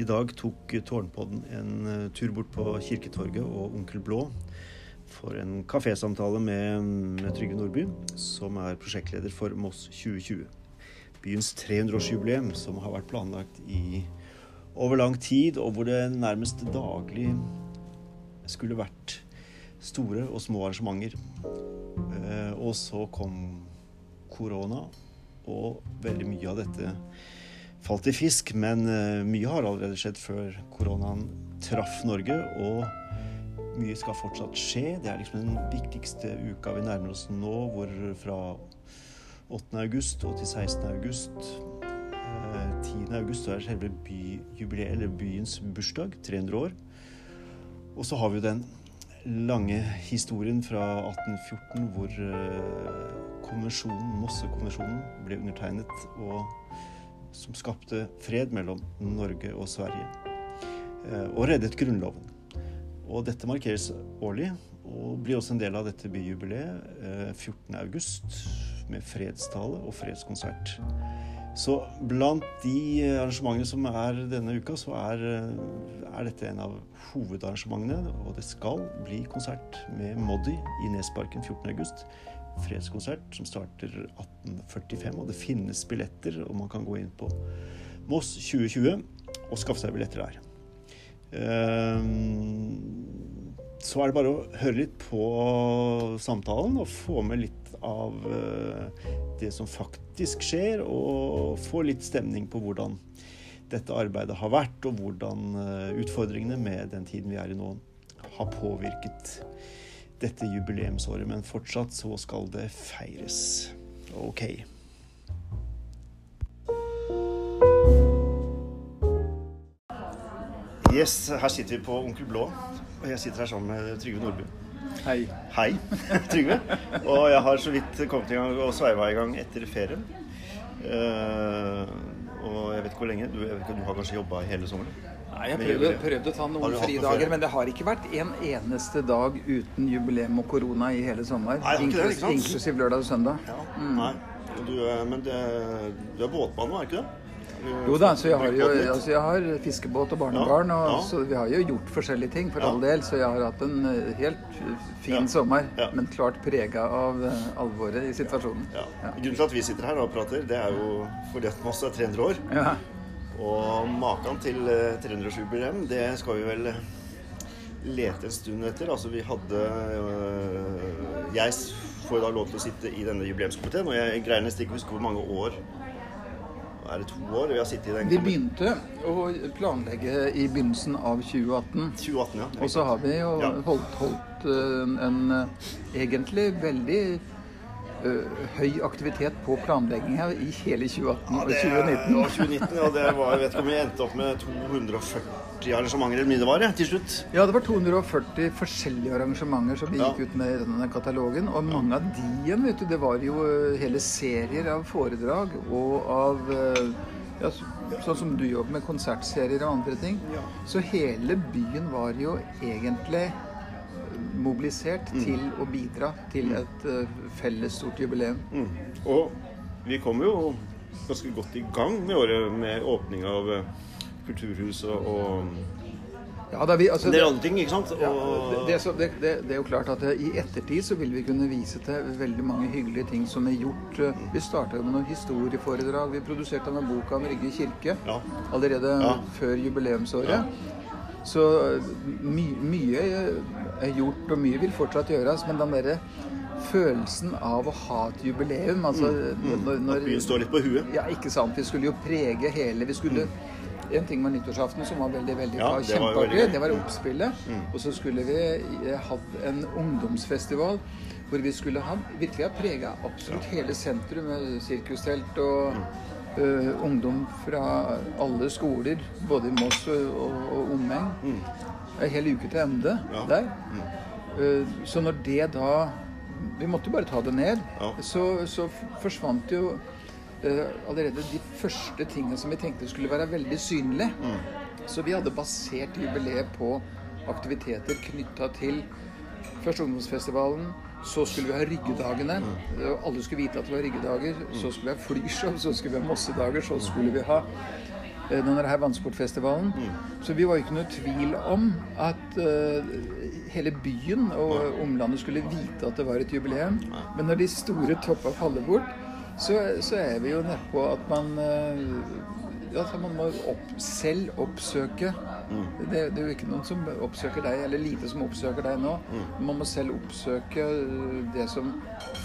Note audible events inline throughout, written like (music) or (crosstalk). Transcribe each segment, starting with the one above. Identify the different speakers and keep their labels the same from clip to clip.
Speaker 1: I dag tok Tårnpodden en eh, tur bort på Kirketorget og Onkel Blå for en kafésamtale med, med Trygve Nordby, som er prosjektleder for Moss 2020. Byens 300-årsjubileum, som har vært planlagt i over lang tid, og hvor det nærmest daglig skulle vært store og små arrangementer. Eh, og så kom korona, og veldig mye av dette falt i fisk. Men eh, mye har allerede skjedd før koronaen traff Norge, og mye skal fortsatt skje. Det er liksom den viktigste uka vi nærmer oss nå, hvor fra 8. august og til 16. august 10. Eh, august er selve byjubileet, eller byens bursdag, 300 år. Og så har vi jo den lange historien fra 1814 hvor eh, konvensjonen, Mossekonvensjonen ble undertegnet, og som skapte fred mellom Norge og Sverige. Eh, og reddet Grunnloven. Og dette markeres årlig, og blir også en del av dette byjubileet 14.8 med fredstale og fredskonsert. Så blant de arrangementene som er denne uka, så er, er, dette en av hovedarrangementene. Og det skal bli konsert med Moddi i Nesparken 14.8. Fredskonsert som starter 18.45. Og det finnes billetter, og man kan gå inn på Moss 2020 og skaffe seg billetter der. Ehm, så er det bare å høre litt på samtalen og få med litt av eh, det som faktisk skjer, og få litt stemning på hvordan dette arbeidet har vært, og hvordan eh, utfordringene med den tiden vi er i nå, har påvirket dette jubileumsåret. Men fortsatt så skal det feires. Ok. Yes, her sitter vi på Onkel Blå, og jeg sitter her sammen med Trygve Nordby.
Speaker 2: Hei.
Speaker 1: Hei, (laughs) Trygve. Og jeg har så vidt kommet i gang og sveiva i gang etter ferien. Uh, og jeg vet ikke hvor lenge. Du, jeg vet ikke, du har kanskje jobba hele sommeren?
Speaker 2: Nei, jeg prøvde, prøvde å ta noen fridager, men det har ikke vært en eneste dag uten jubileum og korona i hele sommer.
Speaker 1: Nei,
Speaker 2: Inklus, det, inklusiv lørdag og søndag.
Speaker 1: Ja, mm. nei. Du, men det, du er båtmann nå, er ikke det?
Speaker 2: Jo da, så jeg har jo altså jeg har fiskebåt og barnebarn, og, ja. så vi har jo gjort forskjellige ting for ja. all del. Så jeg har hatt en eh, helt fin ja. sommer, men klart prega av uh, alvoret i situasjonen.
Speaker 1: Grunnen til at vi sitter her og prater, det er jo fordi at Moss er 300 år. Og maken til 307-jubileum, det skal vi vel lete en stund etter. Altså vi hadde øh, Jeg får da lov til å sitte i denne jubileumskomiteen, og jeg greier nesten ikke å huske hvor mange år er det to år vi har sittet i den
Speaker 2: Vi begynte å planlegge i begynnelsen av 2018.
Speaker 1: 2018 ja.
Speaker 2: Og så har vi jo ja. holdt, holdt en, en, egentlig veldig høy aktivitet på planlegging her i hele 2018 og 2019.
Speaker 1: Ja, 2019, ja, det var, jeg vet ikke om vi endte opp med 240 arrangementer eller mye det var, til slutt.
Speaker 2: Ja, det var 240 forskjellige arrangementer som vi gikk ut med i denne katalogen. Og mange av de igjen, vet du, det var jo eh, hele serier av foredrag og av eh, ja, sånn som du jobber med konsertserier og andre ting. Så hele byen var jo egentlig mobilisert mm. til å bidra til mm. et uh, felles stort jubileum. Mm.
Speaker 1: Og vi kom jo ganske godt i gang med året med åpning av uh, Kulturhuset og
Speaker 2: ja, da vi, altså,
Speaker 1: det er andre ting, ikke sant?
Speaker 2: Ja, det, det, det, det, er jo klart at I ettertid så vil vi kunne vise til veldig mange hyggelige ting som er gjort. Mm. Vi starta med noen historieforedrag. Vi produserte denne boka om Rygge kirke ja. allerede ja. før jubileumsåret. Så my, mye er gjort, og mye vil fortsatt gjøres. Men den derre følelsen av å ha et jubileum altså,
Speaker 1: mm, mm. Når, når, At byen står litt på huet?
Speaker 2: Ja, ikke sant. Vi skulle jo prege hele Vi skulle mm. En ting var nyttårsaften som var veldig veldig ja, kjempeartig. Det var oppspillet. Mm. Og så skulle vi eh, hatt en ungdomsfestival hvor vi skulle ha, virkelig ha prega absolutt ja. hele sentrum med sirkustelt og mm. Uh, ungdom fra alle skoler, både i Moss og, og, omegn. Mm. En hel uke til ende ja. der. Uh, så når det da Vi måtte jo bare ta det ned. Så, så forsvant jo uh, allerede de første tingene som vi tenkte skulle være veldig synlige. Mm. Så vi hadde basert jubileet på aktiviteter knytta til Først ungdomsfestivalen, så skulle vi ha ryggedagene. Alle skulle vite at det var ryggedager. Så skulle vi ha flyshow, så skulle vi ha mossedager, så skulle vi ha denne her vannsportfestivalen. Så vi var ikke noe tvil om at uh, hele byen og omlandet skulle vite at det var et jubileum. Men når de store toppa faller bort, så, så er vi jo nedpå at man uh, altså man må opp, selv oppsøke mm. det, det, er jo ikke noen som oppsøker deg, eller lite som oppsøker deg nå. Mm. Man må selv oppsøke det som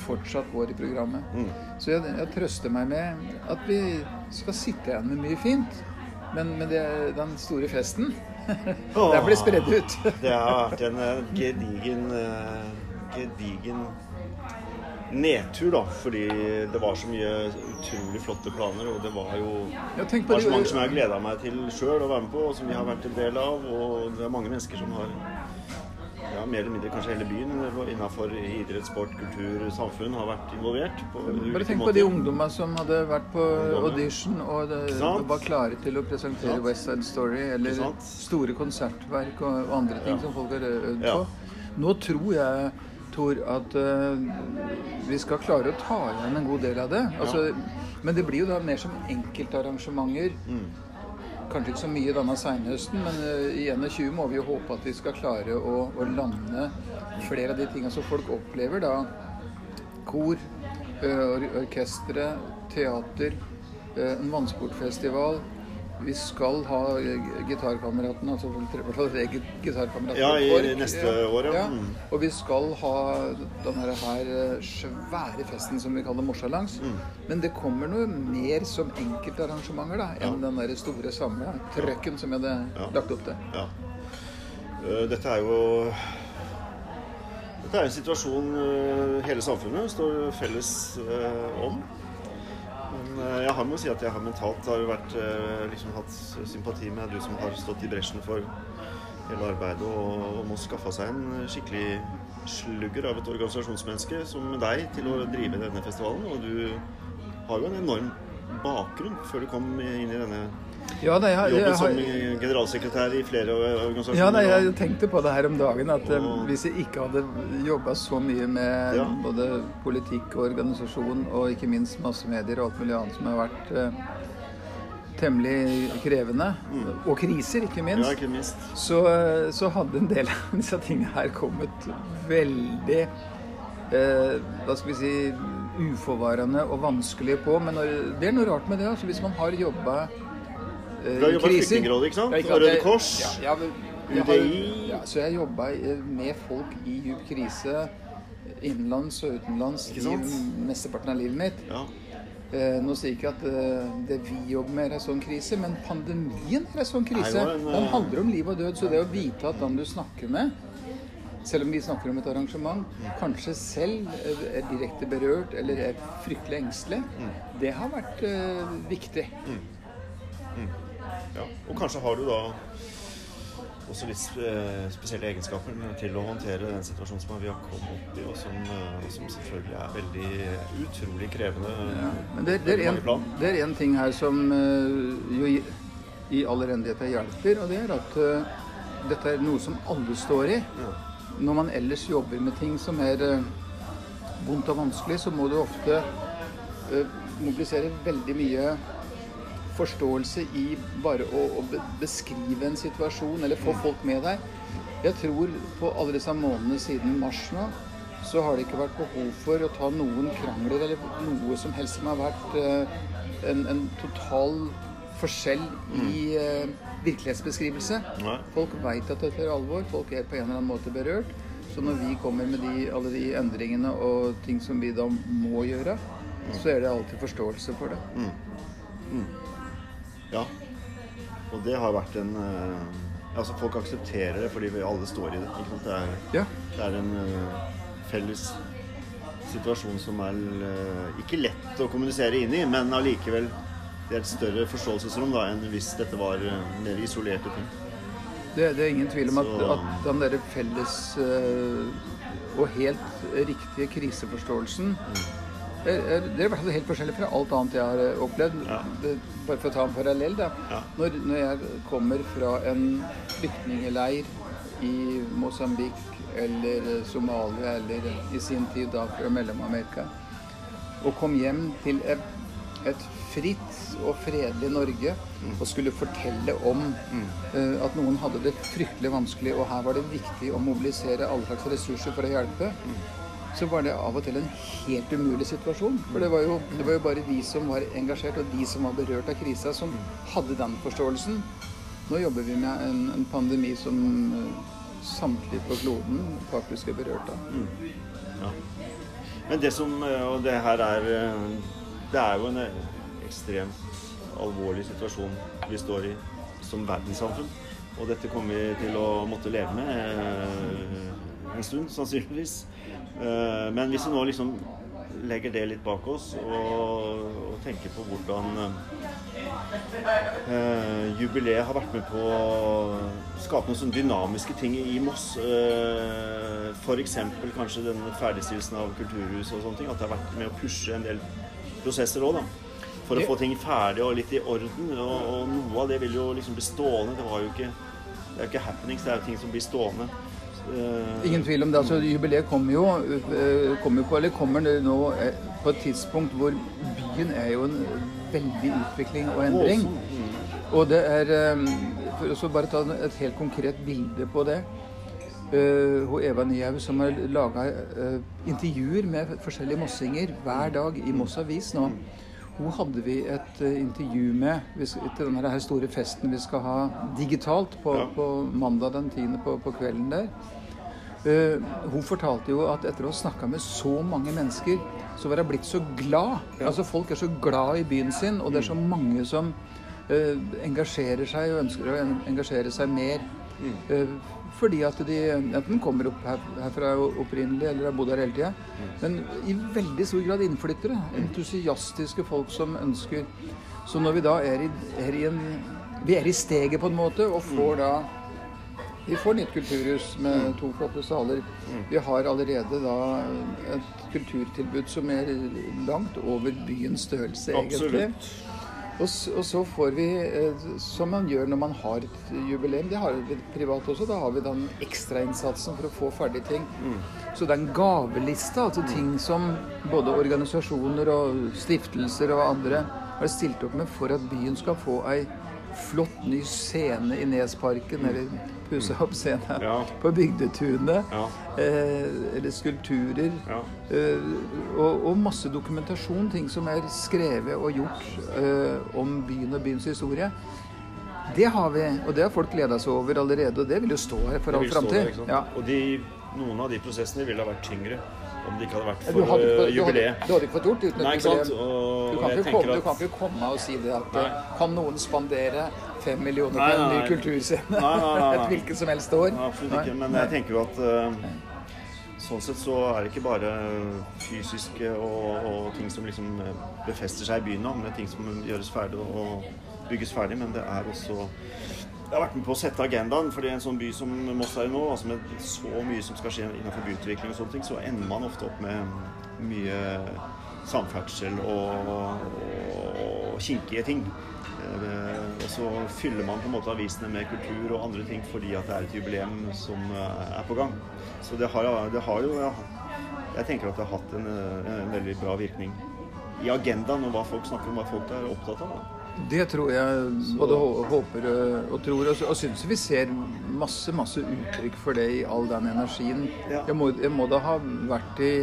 Speaker 2: fortsatt går i programmet. Mm. Så jeg, jeg, trøster meg med at vi skal sitte igjen med mye fint. Men, men det, den store festen (laughs) Der blir spredd ut.
Speaker 1: det har vært en eh, gedigen, eh, gedigen nedtur, da. Fordi det var så mye utrolig flotte planer. Og det var jo arrangement som jeg har gleda meg til sjøl å være med på, og som vi har vært en del av. Og det er mange mennesker som har ja, mer eller mindre kanskje hele byen innenfor idrett, sport, kultur, samfunn har vært involvert.
Speaker 2: Bare tenk på de ungdommene som hadde vært på audition og det, var klare til å presentere West Side Story eller store konsertverk og andre ting ja. som folk har øvd på. Nå tror jeg Tor, at uh, vi skal klare å ta igjen en god del av det. Altså, men det blir jo da mer som enkeltarrangementer. Mm kanskje ikke så mye denne seinhøsten, men uh, i 21 må vi jo håpe at vi skal klare å, å lande flere av de tingene som folk opplever. da Kor, eh, or orkestre, teater, en vannsportfestival, vi skal ha Gitarkameraten, altså gitarkameraten
Speaker 1: ja, i neste år, ja.
Speaker 2: Mm. Og vi skal ha denne her eh, svære festen som vi kaller Morsalangs. Mm. Men det kommer noe mer som enkeltarrangementer da, enn ja. den der store samla trøkken som jeg hadde ja. lagt opp til. Ja.
Speaker 1: Uh, dette er jo Dette er en situasjon hele samfunnet står felles om. Eh, jeg har med å si at jeg har mentalt har vært, eh, liksom, hatt sympati med du som har stått i bresjen for hele arbeidet og, og må skaffa seg en skikkelig slugger av et organisasjonsmenneske som deg til å drive denne festivalen. Og du har jo en enorm bakgrunn før du kom inn i denne ja, nei, jeg, jobben som generalsekretær i flere organisasjoner.
Speaker 2: Ja, nei, Jeg tenkte på det her om dagen at eh, og... hvis jeg ikke hadde jobba så mye med ja. både politikk og organisasjon, og ikke minst massemedier og alt mulig annet som har vært uh, temmelig krevende, mm. og kriser, ikke minst,
Speaker 1: ja, ikke minst.
Speaker 2: Så, uh, så, hadde en del av disse tingene her kommet veldig uh, Hva skal vi si uforvarende og vanskelig på. Men når, det er noe rart med det. altså Hvis man har jobba
Speaker 1: du har jobba i Flyktningrådet, ikke sant? Og Røde Kors? Ja, UDI?
Speaker 2: Ja, så jeg jobba med folk i djup krise innenlands og utenlands i mesteparten av livet mitt. Ja. Eh, nå sier jeg ikke at eh, det vi jobber med, er en sånn krise, men pandemien er en sånn krise. En, den handler om liv og død. Så det å vite at den du snakker med, selv om vi snakker om et arrangement, kanskje selv er direkte berørt eller er fryktelig engstelig, mm. det har vært viktig. Mm.
Speaker 1: Mm. Ja. Og kanskje har du da også litt spesielle egenskaper til å håndtere den situasjonen som vi har kommet opp i, og som, og som selvfølgelig er veldig utrolig krevende. Ja.
Speaker 2: Men det, det, er en, det, er en, ting her som jo i, i all elendighet hjelper, og det er at uh, dette er noe som alle står i. Ja. Når man ellers jobber med ting som er uh, vondt og vanskelig, så må du ofte uh, mobilisere veldig mye forståelse i bare å, å, beskrive en situasjon, eller få mm. folk med deg. Jeg tror på alle disse månedene siden mars nå, så har det ikke vært behov for å ta noen krangler eller noe som helst som har vært uh, en, en, total forskjell i uh, virkelighetsbeskrivelse. Folk veit at dette er alvor, folk er på en eller annen måte berørt. Så når vi kommer med de, alle de endringene og ting som vi da må gjøre, så er det alltid forståelse for det. Mm.
Speaker 1: Mm. Ja. Og det har vært en uh, Altså, folk aksepterer det fordi vi alle står i det. Det er, ja. det, er, en uh, felles situasjon som er uh, ikke lett å kommunisere inn i, men allikevel det er et større forståelsesrom da, enn hvis dette var mer isolerte ting.
Speaker 2: Det, det, er ingen tvil om at, at den derre felles og helt riktige kriseforståelsen mm det er, det er i hvert fall helt forskjellig fra alt annet jeg har eh, opplevd. Ja. Det, bare for å ta en parallell, da. Ja. Når, når, jeg kommer fra en flyktningeleir i Mosambik eller Somalia eller i sin tid da fra Mellom-Amerika, og kom hjem til et, et fritt og fredelig Norge mm. og skulle fortelle om mm. uh, at noen hadde det fryktelig vanskelig, og her var det viktig å mobilisere alle slags ressurser for å hjelpe, mm. Så var det av og til en helt umulig situasjon. For det var, jo, det var jo bare de som var engasjert, og de som var berørt av krisa, som hadde den forståelsen. Nå jobber vi med en, en pandemi som uh, samtlige på kloden faktisk er berørt av. Mm. Ja.
Speaker 1: Men det som eh, Og det her er Det er jo en ekstremt alvorlig situasjon vi står i som verdenssamfunn. Og dette kommer vi til å måtte leve med eh, en stund, sannsynligvis. Eh, men hvis vi nå liksom legger det litt bak oss og, og tenker på hvordan eh, jubileet har vært med på å skape noen sånne dynamiske ting i Moss. Eh, F.eks. kanskje den ferdigstillelsen av kulturhuset og sånne ting. At det har vært med å pushe en del prosesser òg, da for å få ting ferdig og litt i orden. Og, og, noe av det vil jo liksom bli stående. Det var jo ikke, det er jo ikke happenings, det er jo ting som blir stående.
Speaker 2: Uh, Ingen tvil om det. altså Jubileet kommer jo, uh, kommer på, eller kommer nå uh, på et tidspunkt hvor byen er jo en veldig utvikling og endring. Og det er For å bare ta et helt konkret bilde på det. Uh, Eva Nyhaug som har laga intervjuer med forskjellige mossinger hver dag i Moss Avis nå. Hun hadde vi et uh, intervju med til denne her store festen vi skal ha digitalt på, ja. på mandag den 10. På, på kvelden der. Uh, hun fortalte jo at etter å ha snakka med så mange mennesker, så var hun blitt så glad. Ja. Altså Folk er så glad i byen sin, og det er så mm. mange som uh, engasjerer seg og ønsker å engasjere seg mer. Mm. Fordi at de enten kommer opp her, herfra opprinnelig eller har bodd her hele tida. Men i veldig stor grad innflyttere. Entusiastiske folk som ønsker Så når vi da er i, er i en Vi er i steget på en måte og får da vi får nytt kulturhus med to flotte saler. Vi har allerede da et kulturtilbud som er langt over byens størrelse, egentlig. Absolutt. Og, og, så får vi, eh, som man gjør når man har et jubileum, det har vi privat også, da har vi den ekstrainnsatsen for å få ferdig ting. Mm. Så det er en gaveliste, altså ting som både organisasjoner og stiftelser og andre har stilt opp med for at byen skal få ei flott ny scene i Nesparken, mm. eller pusse opp scenen ja. på Bygdetunet. Ja. Eh, eller skulpturer. Ja. Eh, og, og, masse dokumentasjon, ting som er skrevet og gjort eh, om byen og byens historie. Det har vi, og det har folk gleda seg over allerede. Og det vil jo stå her for all framtid.
Speaker 1: Ja. Og de, noen av de prosessene ville ha vært tyngre om det ikke hadde vært for hadde, jubileet.
Speaker 2: Du, hadde ikke fått gjort uten et jubileum. Du, kan ikke komme, at... du kan ikke komme og si det at Nei. Kan noen spandere fem millioner på en ny kulturscene et hvilket som helst år.
Speaker 1: Absolutt ikke. Men jeg tenker jo at uh, sånn sett så er det ikke bare fysiske og, og, ting som liksom eh, befester seg i byen nå, er ting som gjøres ferdig og bygges ferdig. Men det er også jeg har vært med på å sette agendaen. fordi en sånn by som Moss er nå, altså med så mye som skal skje innenfor byutvikling, og sånne ting, så ender man ofte opp med mye samferdsel og, og, og kinkige ting. Eh, og så fyller man på en måte avisene med kultur og andre ting fordi at det er et jubileum som eh, er på gang. Så det har, det har jo Jeg tenker at det har hatt en, en, veldig bra virkning i agendaen og hva folk snakker om, hva folk er opptatt av. Da.
Speaker 2: Det tror jeg både håper og tror, og, syns vi ser masse masse uttrykk for det i all den energien. Ja. Jeg, må, jeg, må, da ha vært i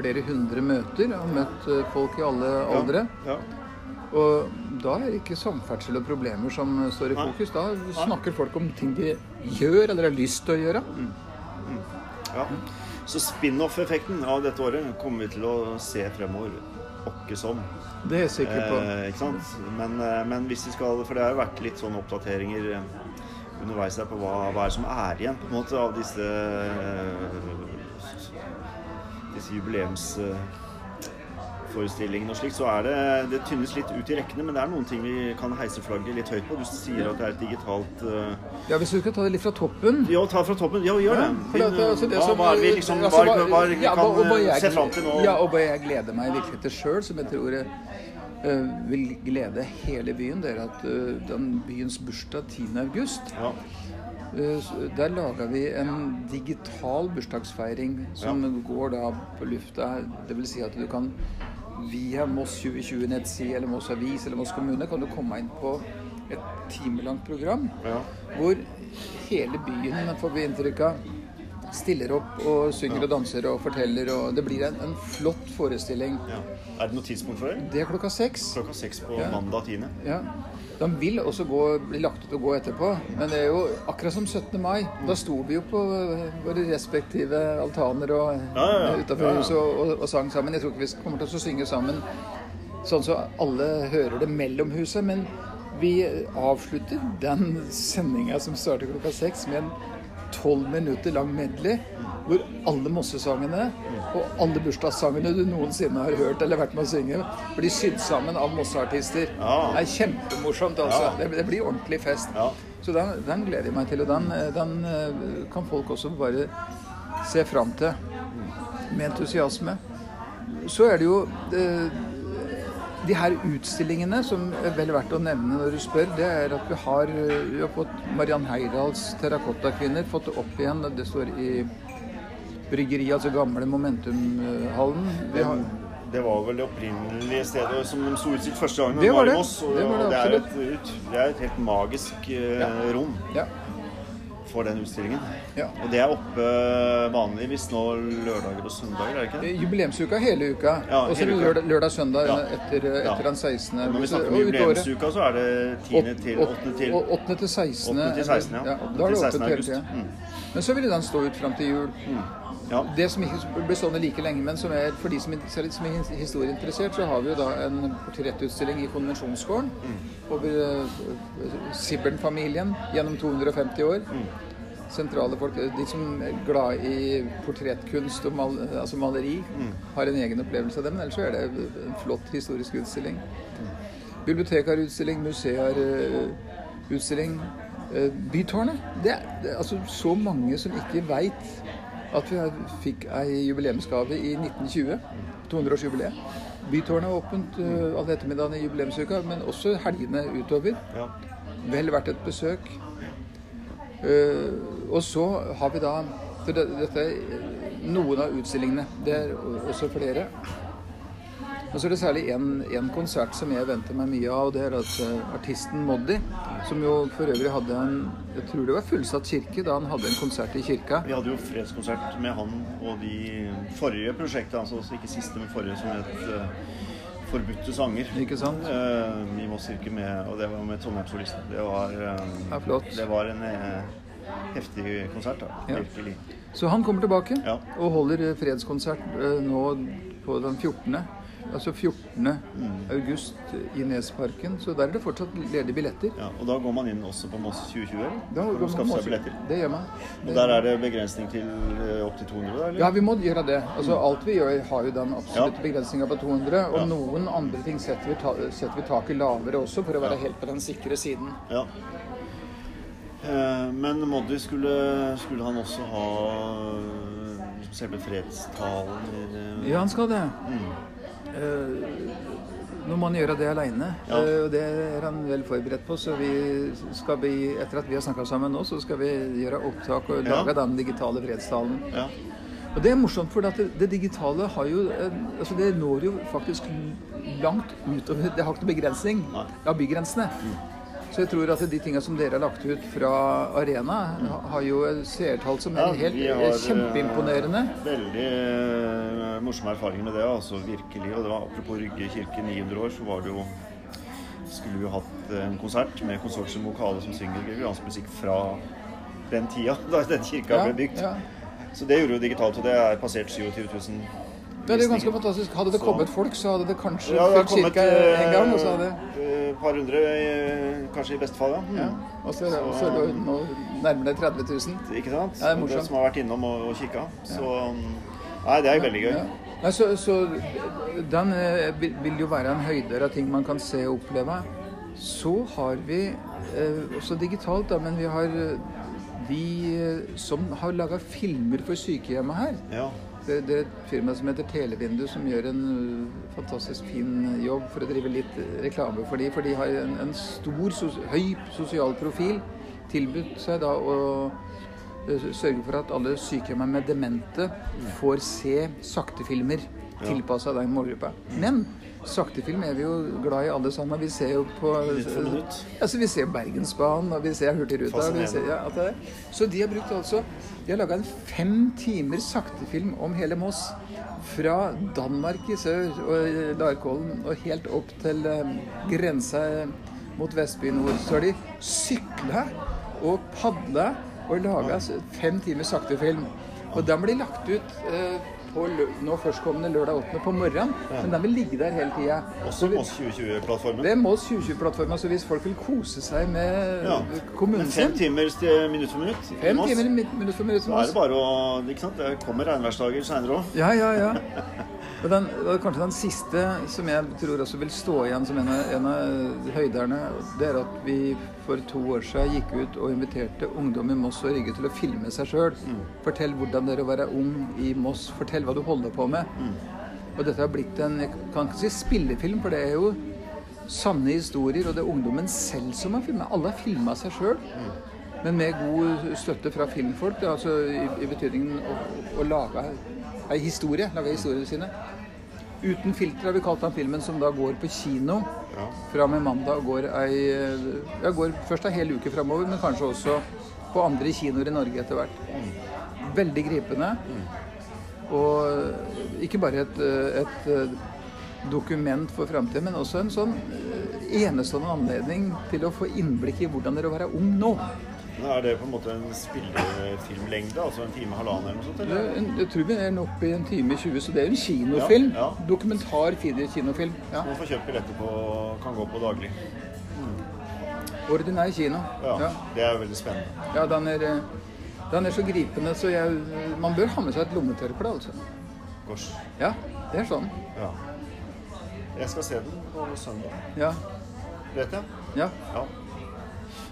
Speaker 2: flere hundre møter og møtt eh, folk i alle aldre. Ja. Ja. Og da er det ikke samferdsel og problemer som står i fokus. Da snakker folk om ting de gjør eller har lyst til å gjøre. Mm.
Speaker 1: Mm. Ja. Så spin-off-effekten av dette året kommer vi til å se fremover åkke som.
Speaker 2: Det er jeg sikker på.
Speaker 1: Eh, ikke sant? Men, eh, men, hvis vi skal For det har vært litt sånne oppdateringer eh, underveis her på hva, hva er som er igjen på en måte av disse disse jubileums forestillingen og slik, så er det Det tynnes litt ut i rekkene, men det er noen ting vi kan heise flagget litt høyt på. Du sier at det er et digitalt uh...
Speaker 2: Ja, hvis du skal ta det litt fra toppen
Speaker 1: Ja, ta fra toppen. Ja, gjør det. Din, det, altså, det hva, er vi liksom altså, hva, hva, ja, kan og, jeg, se fram til nå?
Speaker 2: Ja, og hva jeg gleder meg virkelig til sjøl, som jeg tror uh, vil glede hele byen, det er at uh, den byens bursdag 10. august ja. Der laga vi en digital bursdagsfeiring som ja. går da på lufta. Det vil si at du kan via Moss 2020-nettside eller Moss Avis eller Moss kommune kan du komme inn på et timelangt program ja. hvor hele byen, får vi inntrykk av, stiller opp og synger ja. og danser og forteller. og Det blir en, en flott forestilling. Ja.
Speaker 1: Er det noe tidspunkt for det?
Speaker 2: Det er klokka seks.
Speaker 1: Klokka seks på mandag 10.
Speaker 2: Ja. De vil også gå, bli lagt ut og gå etterpå. Men det er jo akkurat som 17. mai. Da sto vi jo på våre respektive altaner og ja, ja, ja. utafor huset og, og, og, sang sammen. Jeg tror ikke vi kommer til å synge sammen sånn så alle hører det mellom huset. Men vi avslutter den sendinga som starter klokka seks, med en tolv minutter lang medley hvor alle Mossesangene og alle bursdagssangene du noensinne har hørt eller vært med å synge, blir sydd sammen av Mosse-artister. Ja. Det er kjempemorsomt. altså. Ja. Det, det, blir ordentlig fest. Ja. Så den, den, gleder jeg meg til. Og den, den, eh, kan folk også bare se fram til med entusiasme. Så er det jo eh, de her utstillingene som er vel verdt å nevne når du spør, det er at vi har, vi har fått Mariann Heidals terrakottakvinner fått opp igjen. Det står i bryggeriet, altså gamle Momentumhallen.
Speaker 1: Har... Det var vel det opprinnelige stedet som de sto ut sitt første gang.
Speaker 2: Det var det.
Speaker 1: Det, var det, det, er et, det, er et, helt magisk uh, ja. rom. Ja for den utstillingen. Ja. Og det er oppe vanligvis nå lørdager og søndager, er det ikke det?
Speaker 2: Jubileumsuka hele uka. Ja, og så lørdag, lørdag søndag ja. etter, etter den 16.
Speaker 1: Når vi snakker om jubileumsuka, så er det 10. til 8. til
Speaker 2: 8. til 16. 8. til 16 ja. Da er det åpent hele tida. Mm. Men så vil den stå ut fram til jul. Mm. Ja. Det som ikke blir stående like lenge, men som er for de som, som er historieinteressert, så har vi jo da en portrettutstilling i Konvensjonsgården mm. over uh, Sibbern-familien gjennom 250 år. Mm. Sentrale folk, De som er glad i portrettkunst og mal, altså maleri, mm. har en egen opplevelse av det. Men ellers så er det en flott historisk utstilling. Mm. Bibliotekarutstilling, museerutstilling. Uh, Bytårnet. Det er, det er altså så mange som ikke veit at vi fikk ei jubileumsgave i 1920. 200-årsjubileet. Bytårnet er åpent uh, alle ettermiddagene i jubileumsuka, men også helgene utover. Ja. Vel verdt et besøk. Uh, og så har vi da for Dette er noen av utstillingene. Det er også flere. Og så er det særlig én konsert som jeg venter meg mye av, og det er at uh, artisten Moddi, som jo for øvrig hadde en Jeg tror det var fullsatt kirke da han hadde en konsert i kirka.
Speaker 1: Vi hadde jo fredskonsert med han og de forrige prosjektene, altså ikke siste, men forrige, som het uh, Forbudte sanger.
Speaker 2: Ikke sant?
Speaker 1: Uh, I Moss kirke, med, og det var med Trondheimssolisten. Det var, uh, ja. Det var en heftig konsert, da. Ja. Virkelig.
Speaker 2: Så han kommer tilbake ja. og holder fredskonsert nå på den 14 altså 14. Mm. august i Nesparken. Så der er det fortsatt ledige billetter.
Speaker 1: Ja, og da går man inn også på Moss 2020? Da for å skaffe seg billetter?
Speaker 2: Det gjør man.
Speaker 1: Det og der er det begrensning til eh, opptil 200? Eller?
Speaker 2: Ja, vi må gjøre det. Altså mm. Alt vi gjør, har jo den absolutte ja. begrensninga på 200. Og ja. noen andre ting setter vi, ta, setter vi taket lavere også, for å være helt på den sikre siden. Ja.
Speaker 1: Eh, men Moddi skulle, skulle han også ha selve fredstalen?
Speaker 2: Ja, han skal det. Mm. Eh, nå må han gjøre det aleine, ja. Eh, og det er han vel forberedt på. Så vi skal bli, etter at vi har snakka sammen nå, så skal vi gjøre opptak og lage ja. den digitale fredstalen. Ja. Og det er morsomt, for det, det, digitale har jo altså det når jo faktisk langt utover Det har ikke noen begrensning av bygrensene. Mm. Så jeg tror at de tingene som dere har lagt ut fra Arena, har jo seertall som er helt ja, har, kjempeimponerende.
Speaker 1: Eh, veldig uh, morsomme erfaringer med det, altså virkelig. Og det var apropos Rygge kirke 900 år, så var det jo skulle vi jo hatt en konsert med konsortium Vokale som synger gregoriansk musikk fra den tida (laughs) da den kirka ja, ble bygd. Ja. Så det gjorde jo digitalt, og det er passert 27 000
Speaker 2: ja, det er ganske fantastisk. Hadde det kommet folk, så hadde det kanskje ja, det fylt kirka en gang. Og så hadde
Speaker 1: et par hundre, kanskje i beste fall. Ja. Mm. ja.
Speaker 2: Og så, så, så er det nå nærmere 30 000.
Speaker 1: Ikke sant? Ja, det, det som har vært innom og, og kikka. Så Nei, det er veldig gøy.
Speaker 2: Nei, så, så, den eh, vil jo være en høyder av ting man kan se og oppleve. Så har vi eh, også digitalt, da, men vi har de eh, som har laga filmer for sykehjemmet her. Ja. Det, det, er et firma som heter Televindu, som gjør en uh, fantastisk fin jobb for å drive litt reklame for dem. For de har en, en stor, sos, høy sosial profil. Tilbudt seg da å sørge for at alle sykehjem med demente får se saktefilmer tilpassa den målgruppa. Men saktefilm er vi jo glad i alle sammen. Vi ser jo på altså Vi ser Bergensbanen, og vi ser Hurtigruta. Vi ser, ja, så de har brukt altså De har laga en fem timer saktefilm om hele Moss. Fra Danmark i sør og Larkollen og helt opp til um, grensa mot Vestby nord. Så har de sykla og padla og laga fem timer saktefilm. Og den blir lagt ut eh, på nå førstkommende lørdag 8. på morgenen. Ja. Men den vil ligge der hele tida.
Speaker 1: Også Moss 2020-plattformen?
Speaker 2: Det er Moss 2020-plattformen. Så hvis folk vil kose seg med ja. kommunen sin
Speaker 1: Fem timer minutt for minutt?
Speaker 2: Fem timer minutt for minutt.
Speaker 1: Så er det bare å ikke sant? Det kommer regnværsdager seinere òg.
Speaker 2: Ja, ja, ja. (laughs) Og den, kanskje den siste som jeg tror også vil stå igjen som en av, en av høyderne, det er at vi for to år siden gikk ut og inviterte ungdom i Moss og Rygge til å filme seg sjøl. Mm. Fortell hvordan det er å være ung i Moss. Fortell hva du holder på med. Mm. Og dette har blitt en jeg kan ikke si spillefilm, for det er jo sanne historier, og det er ungdommen selv som har filma. Alle har filma seg sjøl. Men med god støtte fra filmfolk, altså i, i betydningen å, å lage ei historie. Lage historiene sine. Uten filter har vi kalt den filmen, som da går på kino ja. fra med mandag og går ei ja, går først ei hel uke framover, men kanskje også på andre kinoer i Norge etter hvert. Mm. Veldig gripende. Mm. Og ikke bare et, et dokument for framtida, men også en sånn enestående anledning til å få innblikk i hvordan det er å være ung nå.
Speaker 1: Er det på en måte en spillefilmlengde? Altså en time, halvannen eller noe sånt? Eller?
Speaker 2: Det, jeg tror vi er oppe i en time 20, så det er jo en kinofilm. Ja, ja. Dokumentar kinofilm.
Speaker 1: Ja. Man får kjøpt billetter på kan gå på daglig. Mm.
Speaker 2: Ordinær kino.
Speaker 1: Ja, ja, Det er veldig spennende.
Speaker 2: Ja, den er, den er så gripende, så jeg, man bør ha med seg et lommetørkle, altså.
Speaker 1: Gosh.
Speaker 2: Ja, det er sånn.
Speaker 1: Ja. Jeg skal se den på søndag.
Speaker 2: Ja.
Speaker 1: Vet jeg.
Speaker 2: Ja.
Speaker 1: ja.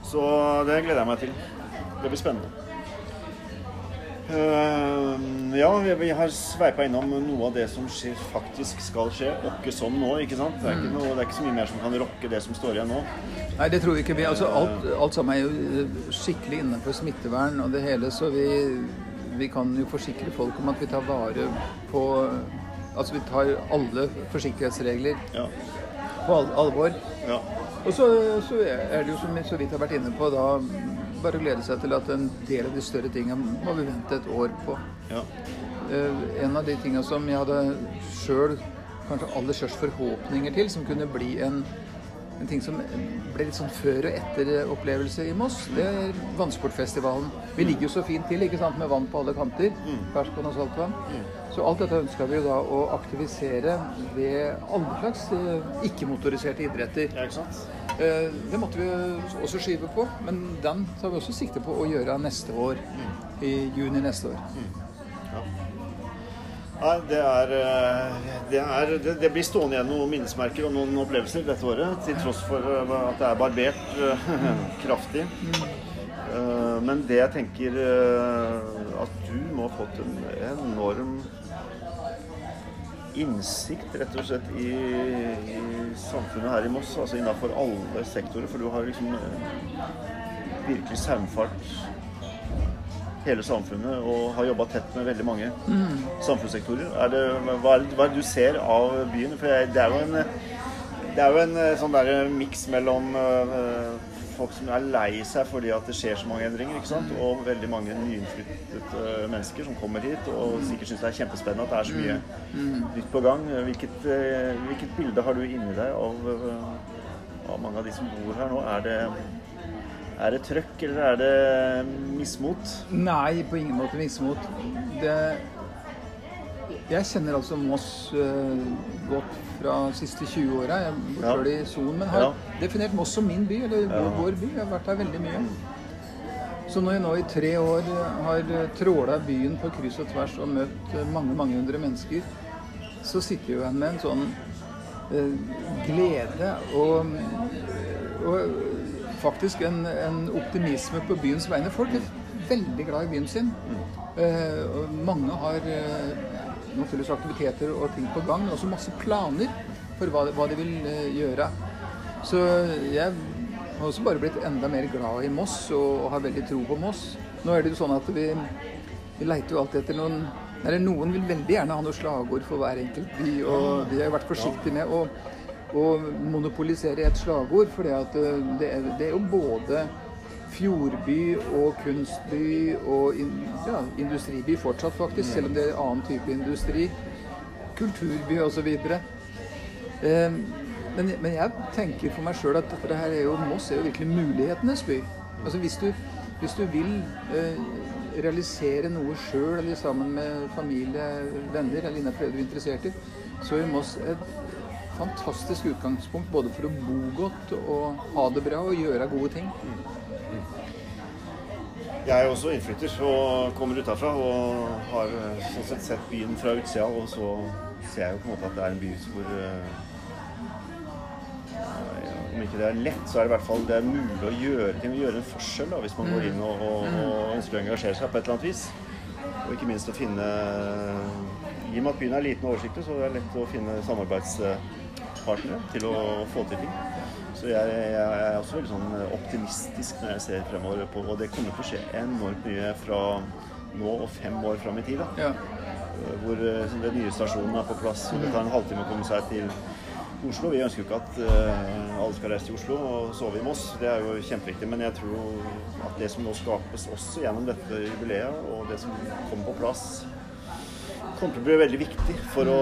Speaker 1: Så det gleder jeg meg til. Det blir spennende. Uh, ja, vi har sveipa innom noe av det som skjer, faktisk skal skje. Åkke som nå, ikke sant? Det er ikke, noe, det er ikke, så mye mer som kan rokke det som står igjen nå.
Speaker 2: Nei, det tror vi ikke. Vi, altså, alt, alt, sammen er jo skikkelig innenfor smittevern og det hele, så vi, vi kan jo forsikre folk om at vi tar vare på Altså vi tar alle forsiktighetsregler ja. på al alvor. Ja. Og så, så, er det jo som så vidt har vært inne på, da bare å glede seg til at en del av de større tingene må vi vente et år på. Ja. Uh, en av de tingene som jeg hadde sjøl kanskje aller størst forhåpninger til, som kunne bli en, en ting som ble litt sånn før- og etter-opplevelse i Moss, det er vannsportfestivalen. Vi ligger jo så fint til ikke sant, med vann på alle kanter. Mm. Ferskvann og saltvann. Mm. Så alt dette ønska vi jo da å aktivisere ved alle slags uh, ikke-motoriserte idretter.
Speaker 1: Ja, ikke sant?
Speaker 2: Eh, det måtte vi også skyve på, men den tar vi også sikte på å gjøre neste år. Mm. I juni neste år. Mm. Ja.
Speaker 1: Nei, det er, eh, det, er det, blir stående igjen noen minnesmerker og noen opplevelser dette året. Til tross for eh, at det er barbert (laughs) kraftig. Mm. Men det jeg tenker at du må ha fått en enorm innsikt rett og slett i, i samfunnet her i Moss, altså innafor alle sektorer. For du har liksom eh, virkelig saumfart hele samfunnet og har jobba tett med veldig mange mm. samfunnssektorer. Er det, hva, er, hva er det du ser av byen? For det er jo en, det er jo en eh, sånn miks mellom uh, folk som er lei seg fordi at det skjer så mange endringer. ikke sant? Og veldig mange nyinnflyttede mennesker som kommer hit og sikkert syns det er kjempespennende at det er så mye mm. nytt på gang. Hvilket, eh, hvilket bilde har du inni deg av, eh, av, mange av de som bor her nå? Er det, er det trøkk, eller er det mismot?
Speaker 2: Nei, på ingen måte mismot. Det jeg kjenner altså Moss uh, godt fra de siste 20 åra. Jeg bor sjøl i Son, men har ja. definert Moss som min by, eller ja. vår by. Jeg har vært her veldig mye. Så når jeg nå i tre år har tråla byen på kryss og tvers og møtt mange, mange hundre mennesker, så sitter jeg igjen med en sånn uh, glede og, og faktisk en, en, optimisme på byens vegne. Folk er veldig glad i byen sin. Uh, og mange har naturligvis aktiviteter og ting på gang, men også masse planer for hva, hva de vil uh, gjøre. Så jeg har også bare blitt enda mer glad i Moss og, og har veldig tro på Moss. Nå er det jo sånn at vi, vi leiter jo alltid etter noen Eller noen vil veldig gjerne ha noe slagord for hver enkelt by, og de har vært forsiktige med å, å monopolisere et slagord. For det, det, er jo både fjordby og kunstby og in, ja, industriby fortsatt, faktisk, selv om det er annen type industri. Kulturby osv. Eh, men, men jeg tenker for meg sjøl at dette her er jo, Moss er jo virkelig mulighetenes by. Altså Hvis du, hvis du vil eh, realisere noe sjøl eller sammen med familie, venner eller innenfor det du er interessert i, så er Moss et fantastisk utgangspunkt både for å bo godt og ha det bra og gjøre gode ting.
Speaker 1: Jeg er også innflytter og kommer utafra og har sånn sett sett byen fra utsida. Og så ser jeg jo på en måte at det er en by hvor ja, om ikke det er lett, så er det i hvert fall det er mulig å gjøre ting, å gjøre en forskjell da, hvis man går inn og, og, mm. og, ønsker å engasjere seg på et eller annet vis. Og ikke minst å finne I og med at byen er liten og oversiktlig, så er det lett å finne samarbeidspartnere til å få til ting. Så jeg, jeg, er også veldig sånn optimistisk når jeg ser fremover på Og det kommer til å skje enormt mye fra nå og fem år fram i tid. Ja. Hvor den nye stasjonen er på plass, og det tar en halvtime å komme seg til Oslo. Vi ønsker jo ikke at uh, alle skal reise til Oslo og sove i Moss. Det er jo kjempeviktig. Men jeg tror at det som nå skapes også gjennom dette jubileet, og det som kommer på plass, kommer til å bli veldig viktig for å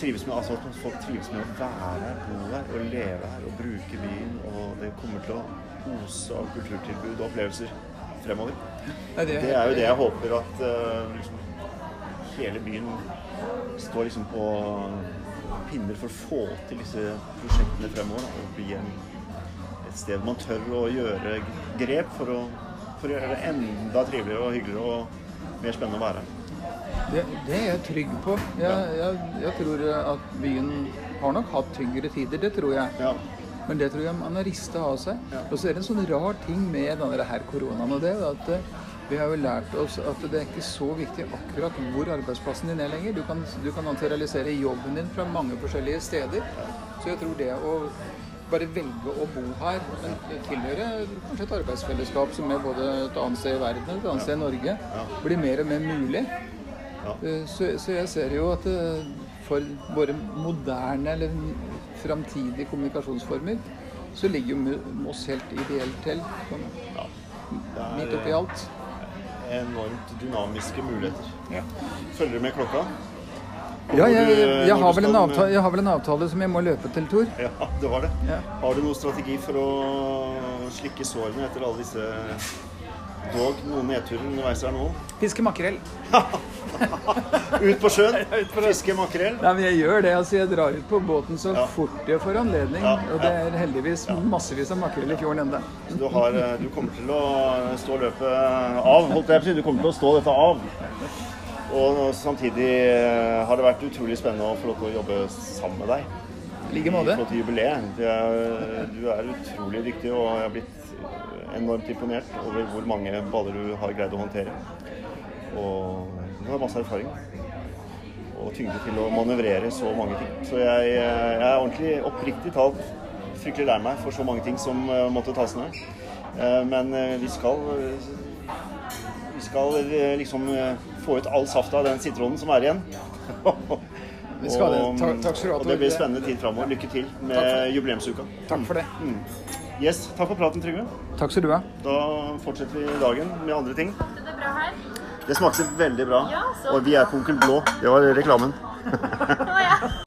Speaker 1: trives med altså at folk trives med å være her, bo her og leve her og bruke byen. Og det kommer til å ose av kulturtilbud og opplevelser fremover. Det er jo det jeg håper at uh, liksom, hele byen står liksom på pinner for å få til disse prosjektene fremover. Da, og bli en, et sted man tør å gjøre grep for å, for å gjøre det enda triveligere og hyggeligere og mer spennende å være
Speaker 2: det, det er jeg trygg på. Jeg, jeg, jeg, tror at byen har nok hatt tyngre tider, det tror jeg. Ja. Men det tror jeg man har rista av seg. Ja. Og så er det en sånn rar ting med denne her koronaen og det. at vi har jo lært oss at det er ikke så viktig akkurat hvor arbeidsplassen din er lenger. Du kan, du kan realisere jobben din fra mange forskjellige steder. Så jeg tror det å bare velge å bo her, men tilhøre kanskje et arbeidsfellesskap som er både et annet sted i verden og et annet sted i Norge, blir mer og mer mulig. Eh, så, så jeg ser jo at eh, for våre moderne eller framtidige kommunikasjonsformer så ligger jo Moss helt ideelt til. Sånn, midt oppi alt
Speaker 1: enormt dynamiske muligheter. Ja. Følger du med klokka?
Speaker 2: Ja, jeg, jeg, jeg, har avtale, jeg, har vel en avtale som jeg må løpe til, Tor.
Speaker 1: Ja, det var det. Ja. Har du noen strategi for å slikke sårene etter alle disse dog noen nedturer underveis her nå?
Speaker 2: Fiske makrell. (laughs) (laughs)
Speaker 1: ut på sjøen, fiske makrell?
Speaker 2: Nei, men jeg gjør det. altså Jeg drar ut på båten så ja. fort jeg får anledning. Ja, ja. Og det er heldigvis massevis av makrell i fjorden ennå.
Speaker 1: Du, har, eh, du, kommer til å stå løpet av, holdt jeg på å si. Du kommer til å stå dette av. Og samtidig eh, har det vært utrolig spennende å få lov til å jobbe sammen med deg.
Speaker 2: I like måte. I
Speaker 1: forhold til jubileet. Du er utrolig dyktig, og jeg har blitt enormt imponert over hvor mange baller du har greid å håndtere. Og hun har masse erfaring og tyngde til å manøvrere så mange ting. Så jeg, jeg er ordentlig oppriktig talt fryktelig lei meg for så mange ting som uh, måtte tas ned. Uh, men uh, vi skal vi skal liksom få ut all safta av den sitronen som er igjen.
Speaker 2: vi skal det. Takk, takk skal du ha.
Speaker 1: Og det blir spennende tid framover. Lykke til med jubileumsuka.
Speaker 2: Takk for det. Mm.
Speaker 1: Yes, takk for praten, Trygve.
Speaker 2: Takk skal du ha.
Speaker 1: Da fortsetter vi dagen med andre ting. Det er bra her. Det smakte veldig bra. Ja, og vi er på Onkel Blå. Det var reklamen. (laughs)